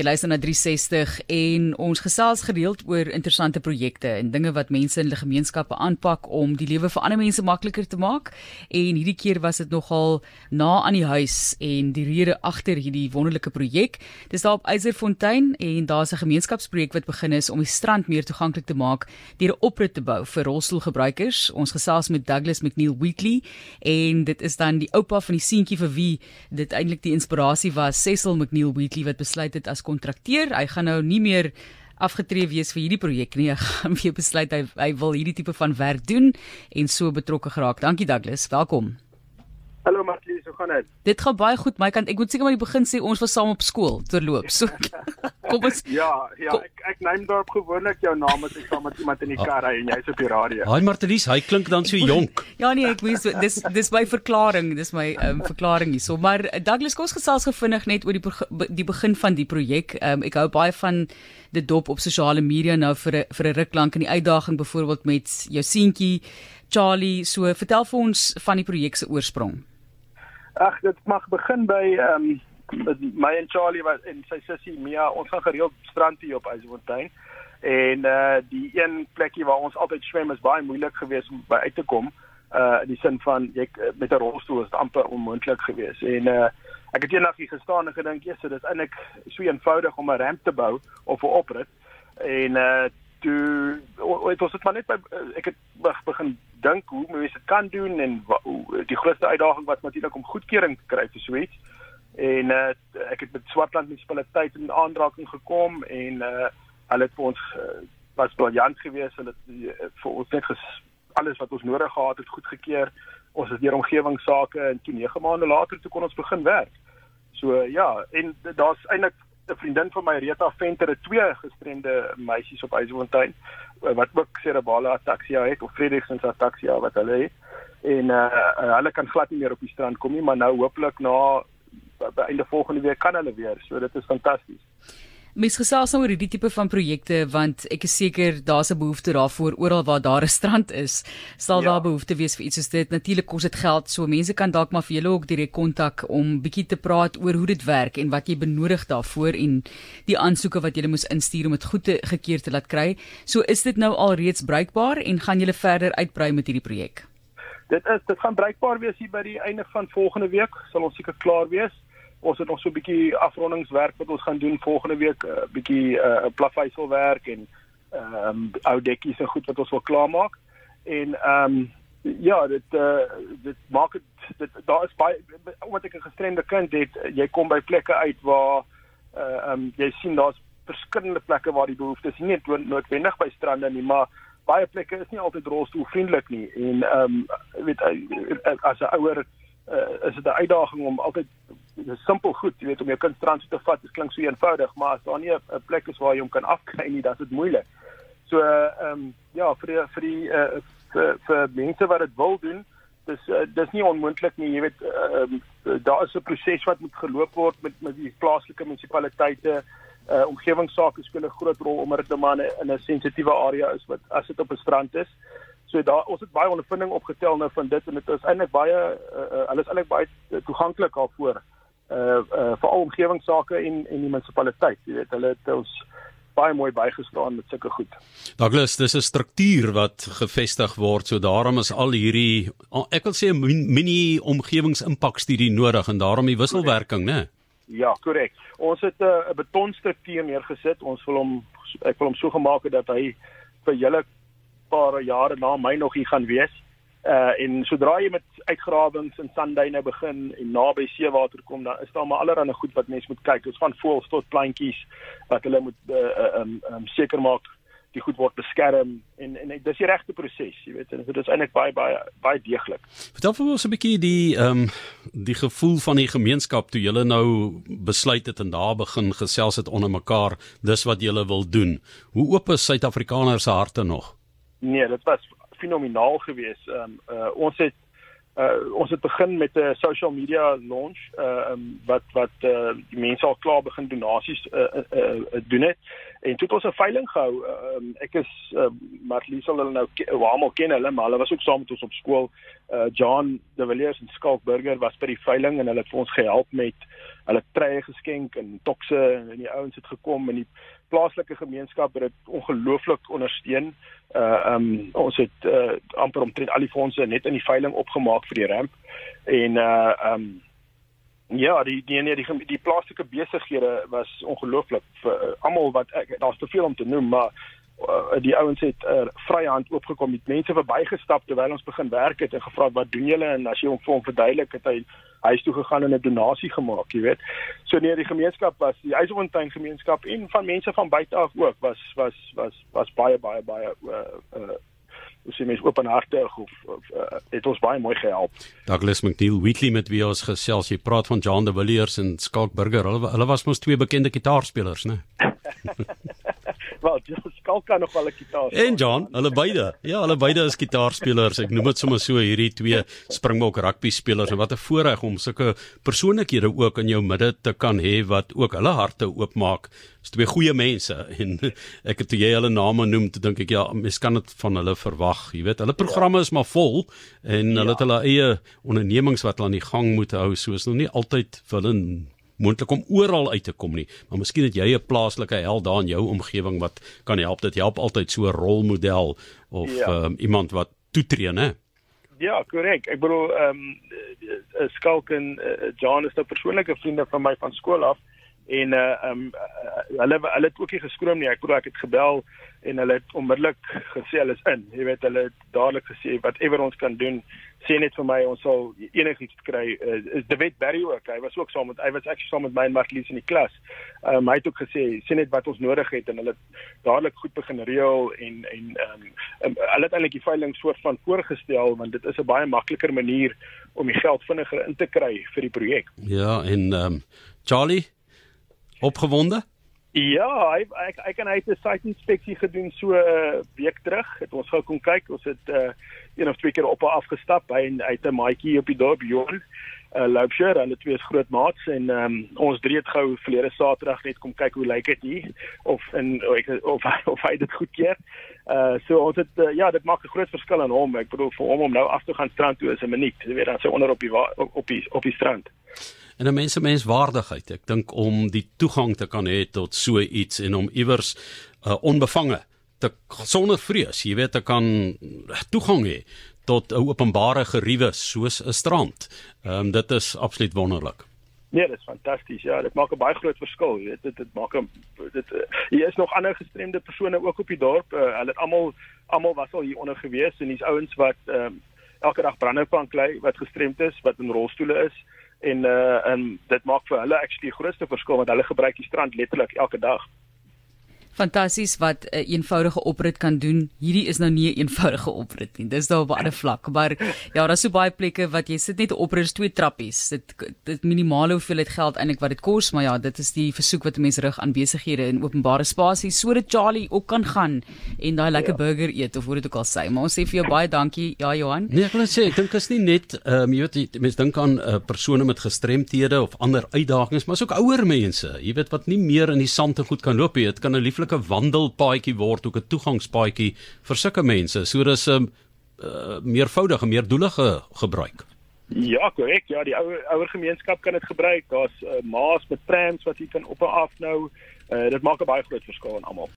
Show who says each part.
Speaker 1: Jy luister na 360 en ons gesels gereeld oor interessante projekte en dinge wat mense in hulle gemeenskappe aanpak om die lewe vir ander mense makliker te maak. En hierdie keer was dit nogal na aan die huis en die rede agter hierdie wonderlike projek. Dis daar op Eiserfontein en daar's 'n gemeenskapsprojek wat begin is om die strand meer toeganklik te maak deur 'n oprit te bou vir rolstoelgebruikers. Ons gesels met Douglas McNeil Weekly en dit is dan die oupa van die seentjie vir wie dit eintlik die inspirasie was, Cecil McNeil Weekly wat besluit het as kontrakteur. Hy gaan nou nie meer afgetree wees vir hierdie projek nie. Hy gaan weer besluit hy hy wil hierdie tipe van werk doen en so betrokke geraak. Dankie Douglas. Welkom.
Speaker 2: Hallo Martie, so gaan dit?
Speaker 1: Dit gaan baie goed. My kant, ek moet seker maar die begin sê ons was saam op skool terloop. So
Speaker 2: kom ons Ja, ja, kom. ek ek neem daarop gewoonlik jou naam as ek saam met iemand in die kar ry en jy's op die radio.
Speaker 3: Haai Martelies, hy klink dan so jonk.
Speaker 1: ja nee, ek weet dis dis my verklaring, dis my um, verklaring hierso. Maar uh, Douglas, kom ons gesels gevinnig net oor die die begin van die projek. Um, ek hou baie van dit dop op sosiale media nou vir 'n vir 'n ruk lank in die uitdaging byvoorbeeld met jou seentjie Charlie. So vertel vir ons van die projek se oorsprong.
Speaker 2: Ag, dit mag begin by ehm um, my en Charlie wat en sy sussie Mia, ons gaan gereeld strand hier op Eisenfontein. En uh die een plekkie waar ons altyd swem is baie moeilik geweest om by uit te kom. Uh in die sin van jy met 'n rolstoel is dit amper onmoontlik geweest. En uh ek het eendag hier gestaan en gedink, "Ja, so dis eintlik so eenvoudig om 'n ramp te bou of 'n oprit." En uh toe het ons dit maar net by ek het begin dink hoe mense dit kan doen en hoe, die grootste uitdaging wat natuurlik om goedkeuring te kry vir so iets. En uh, ek het met Swartland munisipaliteit in aanraking gekom en uh, hulle het vir ons uh, was briljant geweest hulle het uh, vir ons net ges, alles wat ons nodig gehad het goedgekeur. Ons het deur omgewingsake en toe 9 maande later toe kon ons begin werk. So ja, en daar's eintlik 'n vriendin van my Rita Venter het twee gestremde meisies op Eisenfontein eh, wat ook cerebrale ataksia het of Friedrichsen ataksia wat hulle het. En uh hulle kan glad nie meer op die strand kom nie, maar nou hooplik na by einde volgende week kan hulle weer. So dit is fantasties.
Speaker 1: Mens gesels nou oor hierdie tipe van projekte want ek is seker daar's 'n behoefte daarvoor oral waar daar 'n strand is. Sal ja. daar behoefte wees vir iets soos dit? Natuurlik kos dit geld, so mense kan dalk maar vir julle ook direk kontak om bietjie te praat oor hoe dit werk en wat jy benodig daarvoor en die aansoeke wat jy moet instuur om dit goed te gekeer te laat kry. So is dit nou al reeds bruikbaar en gaan julle verder uitbrei met hierdie projek?
Speaker 2: Dit is dit gaan bruikbaar wees hier by die einde van volgende week. Sal ons seker klaar wees ons het nog so 'n bietjie afrondingswerk wat ons gaan doen volgende week, 'n uh, bietjie 'n uh, plaveisselwerk en ehm um, ou dekkies en goed wat ons wil klaarmaak. En ehm um, ja, dit uh, dit maak dit, dit daar is baie omdat ek 'n gestremde kind het, jy kom by plekke uit waar ehm uh, um, jy sien daar's verskillende plekke waar die behoeftes nie noodwendig by strande nie, maar baie plekke is nie altyd rolstoelvriendelik nie en ehm um, weet as 'n ouer uh, is dit 'n uitdaging om altyd dis simpel goed, jy weet om jou kind strand toe te vat, dit klink so eenvoudig, maar as daar nie 'n plek is waar jy hom kan afkry nie, dan is dit moeilik. So ehm um, ja, vir die, vir die uh, vir vir mense wat dit wil doen, dis uh, dis nie onmoontlik nie, jy weet ehm uh, daar is 'n proses wat moet geloop word met met die plaaslike munisipaliteite uh omgewingsake speel 'n groot rol omdat dit maar in 'n sensitiewe area is wat as dit op 'n strand is. So daar ons het baie ondervinding opgetel nou van dit en dit is eintlik baie uh, uh, alles eintlik baie toeganklik daarvoor. Uh uh veral omgewingsake en en die munisipaliteit, jy weet, hulle het ons baie mooi bygestaan met sulke goed.
Speaker 3: Douglas, dis 'n struktuur wat gevestig word, so daarom is al hierdie ek wil sê 'n mini omgewingsimpakstudie nodig en daarom die wisselwerking, né?
Speaker 2: Ja, korrek. Ons het 'n uh, betonstruktuur neergesit. Ons wil hom ek wil hom so gemaak het dat hy vir julle paar jare na my nog hier gaan wees. Uh en sodra jy met uitgrawings in sandduine begin en naby seewater kom, dan is daar maar allerlei goed wat mense moet kyk. Dit is van voëls tot plantjies wat hulle moet uh, um um seker maak die goed word beskerm en en dis die regte proses, jy weet, en dit is eintlik baie baie baie deeglik.
Speaker 3: Vertel vir ons 'n bietjie die ehm um, die gevoel van die gemeenskap toe julle nou besluit het en daar begin gesels het onder mekaar, dis wat julle wil doen. Hoe oop is Suid-Afrikaners se harte nog?
Speaker 2: Nee, dit was fenomenaal geweest. Ehm um, uh, ons het uh, ons het begin met 'n social media launch uh, um, wat wat uh, die mense al klaar begin donasies uh, uh, uh, doen het. En toe het ons 'n veiling gehou. Um, ek is uh, Marlies sal hulle nou almal ken hulle, maar hulle was ook saam met ons op skool. Uh, John De Villiers en Skalk Burger was by die veiling en hulle het vir ons gehelp met hulle treë geskenk en tokse en die ouens het gekom en die plaaslike gemeenskap het dit ongelooflik ondersteun. Uh um ons het uh amper omtrent al die fondse net in die veiling opgemaak vir die ramp en uh um Ja, die die nee, die die, die plaaslike besighede was ongelooflik vir uh, almal wat daar's te veel om te noem, maar uh, die ouens het 'n uh, vrye hand oopgekom met mense verbygestap terwyl ons begin werk het en gevra wat doen julle en as jy hom vir hom verduidelik het hy huis toe gegaan en 'n donasie gemaak, jy weet. So nee, die gemeenskap was die Eisefontein gemeenskap en van mense van buite af ook was was was was baie baie baie uh, uh ons sien mens openhartig of, of uh, het ons baie mooi gehelp.
Speaker 3: Douglas McNeil Wheatley met wie ons gesels, jy praat van John de Villiers en Skalk Burger. Hulle hulle was mos twee bekende gitaarspelers, né?
Speaker 2: Skalk kan nog wel 'n gitaar
Speaker 3: speel. En John, hulle beide. Ja, hulle beide is gitaarspelers. Ek noem dit sommer so hierdie twee Springbok rugby spelers en wat 'n voorreg om sulke persoonlikhede ook in jou midde te kan hê wat ook hulle harte oopmaak. Dis twee goeie mense en ek het toe jy hulle name noem, toe dink ek ja, mens kan dit van hulle verwag. Jy weet, hulle programme is maar vol en hulle ja. het hulle eie ondernemings wat hulle aan die gang moet hou, soos nog nie altyd vir hulle moontlik om oral uit te kom nie, maar miskien het jy 'n plaaslike held daar in jou omgewing wat kan help. Dit help altyd so 'n rolmodel of ja. um, iemand wat toetree, né?
Speaker 2: Ja, korrek. Ek bedoel ehm um, Skalk en uh, John is nou persoonlike vriende van my van skool af en uh um hulle hulle het ook nie geskroom nie. Ek bedoel ek het gebel en hulle het onmiddellik gesê hulle is in. Jy weet hulle het dadelik gesê whatever ons kan doen, sê net vir my ons sal enigiets kry. Uh, is David Barry ook. Hy was ook saam met hy was actually saam met my en Marlies in die klas. Um hy het ook gesê sê net wat ons nodig het en hulle het dadelik goed begin reël en en um, um hulle het eintlik die veiling soort van voorgestel want dit is 'n baie makliker manier om die geld vinniger in te kry vir die projek.
Speaker 3: Ja, en um Charlie Opgewonde?
Speaker 2: Ja, hy ek ek en hy het 'n site inspeksie gedoen so 'n uh, week terug. Het ons gou kom kyk. Ons het uh een of twee keer op en af gestap by en uit 'n maatjie op die dorp Johan. Uh Loupshire, hulle twee is groot maats en um, ons drie het gou verlede Saterdag net kom kyk hoe lyk dit hier of in of of, of hy dit goedkeur. Uh so ons het uh, ja, dit maak 'n groot verskil aan hom. Ek bedoel vir hom om nou af te gaan strand toe is 'n minuut. Jy weet dan sy onder op die op die op die strand
Speaker 3: en 'n mens se menswaardigheid. Ek dink om die toegang te kan hê tot so iets en om iewers uh, onbevange te sonder vrees, jy weet, te kan toegang hê tot 'n openbare geriewe soos 'n strand. Ehm um, dit is absoluut wonderlik.
Speaker 2: Nee, dit is fantasties. Ja, dit maak 'n baie groot verskil. Jy weet, dit dit maak 'n dit uh, hier is nog ander gestremde persone ook op die dorp. Uh, hulle het almal almal was al hier onder gewees en dis ouens wat ehm um, elke dag brandhou van klei wat gestremd is, wat in rolstoele is en uh en dit maak vir hulle actually die grootste verskil want hulle gebruik die strand letterlik elke dag
Speaker 1: fantasties wat 'n uh, eenvoudige oprit kan doen. Hierdie is nou nie 'n eenvoudige oprit nie. Dis daar op 'n ander vlak, maar ja, daar's so baie plekke wat jy sit net 'n oprit is twee trappies. Dit dit minimale hoeveelheid geld eintlik wat dit kos, maar ja, dit is die versoek wat 'n mens rig aan besighede in openbare spasies sodat Charlie ook kan gaan en daai lekker ja. burger eet of hoe dit ook al sê. Maar ons sê vir jou baie dankie, ja Johan.
Speaker 3: Nee, ek wil net sê, ek dink is nie net ehm um, jy weet mense dink aan uh, persone met gestremthede of ander uitdagings, maar ook ouer mense, jy weet wat nie meer in die sand te goed kan loop nie. Dit kan 'n lieflike 'n wandelpaadjie word ook 'n toegangspaadjie vir sulke mense. So dis 'n um, uh, meervoudige, meerdoelige gebruik.
Speaker 2: Ja, korrek. Ja, die ouer ouer gemeenskap kan dit gebruik. Daar's uh, maas met trams wat jy kan op en af nou. Uh, dit maak 'n baie groot verskil aan almal.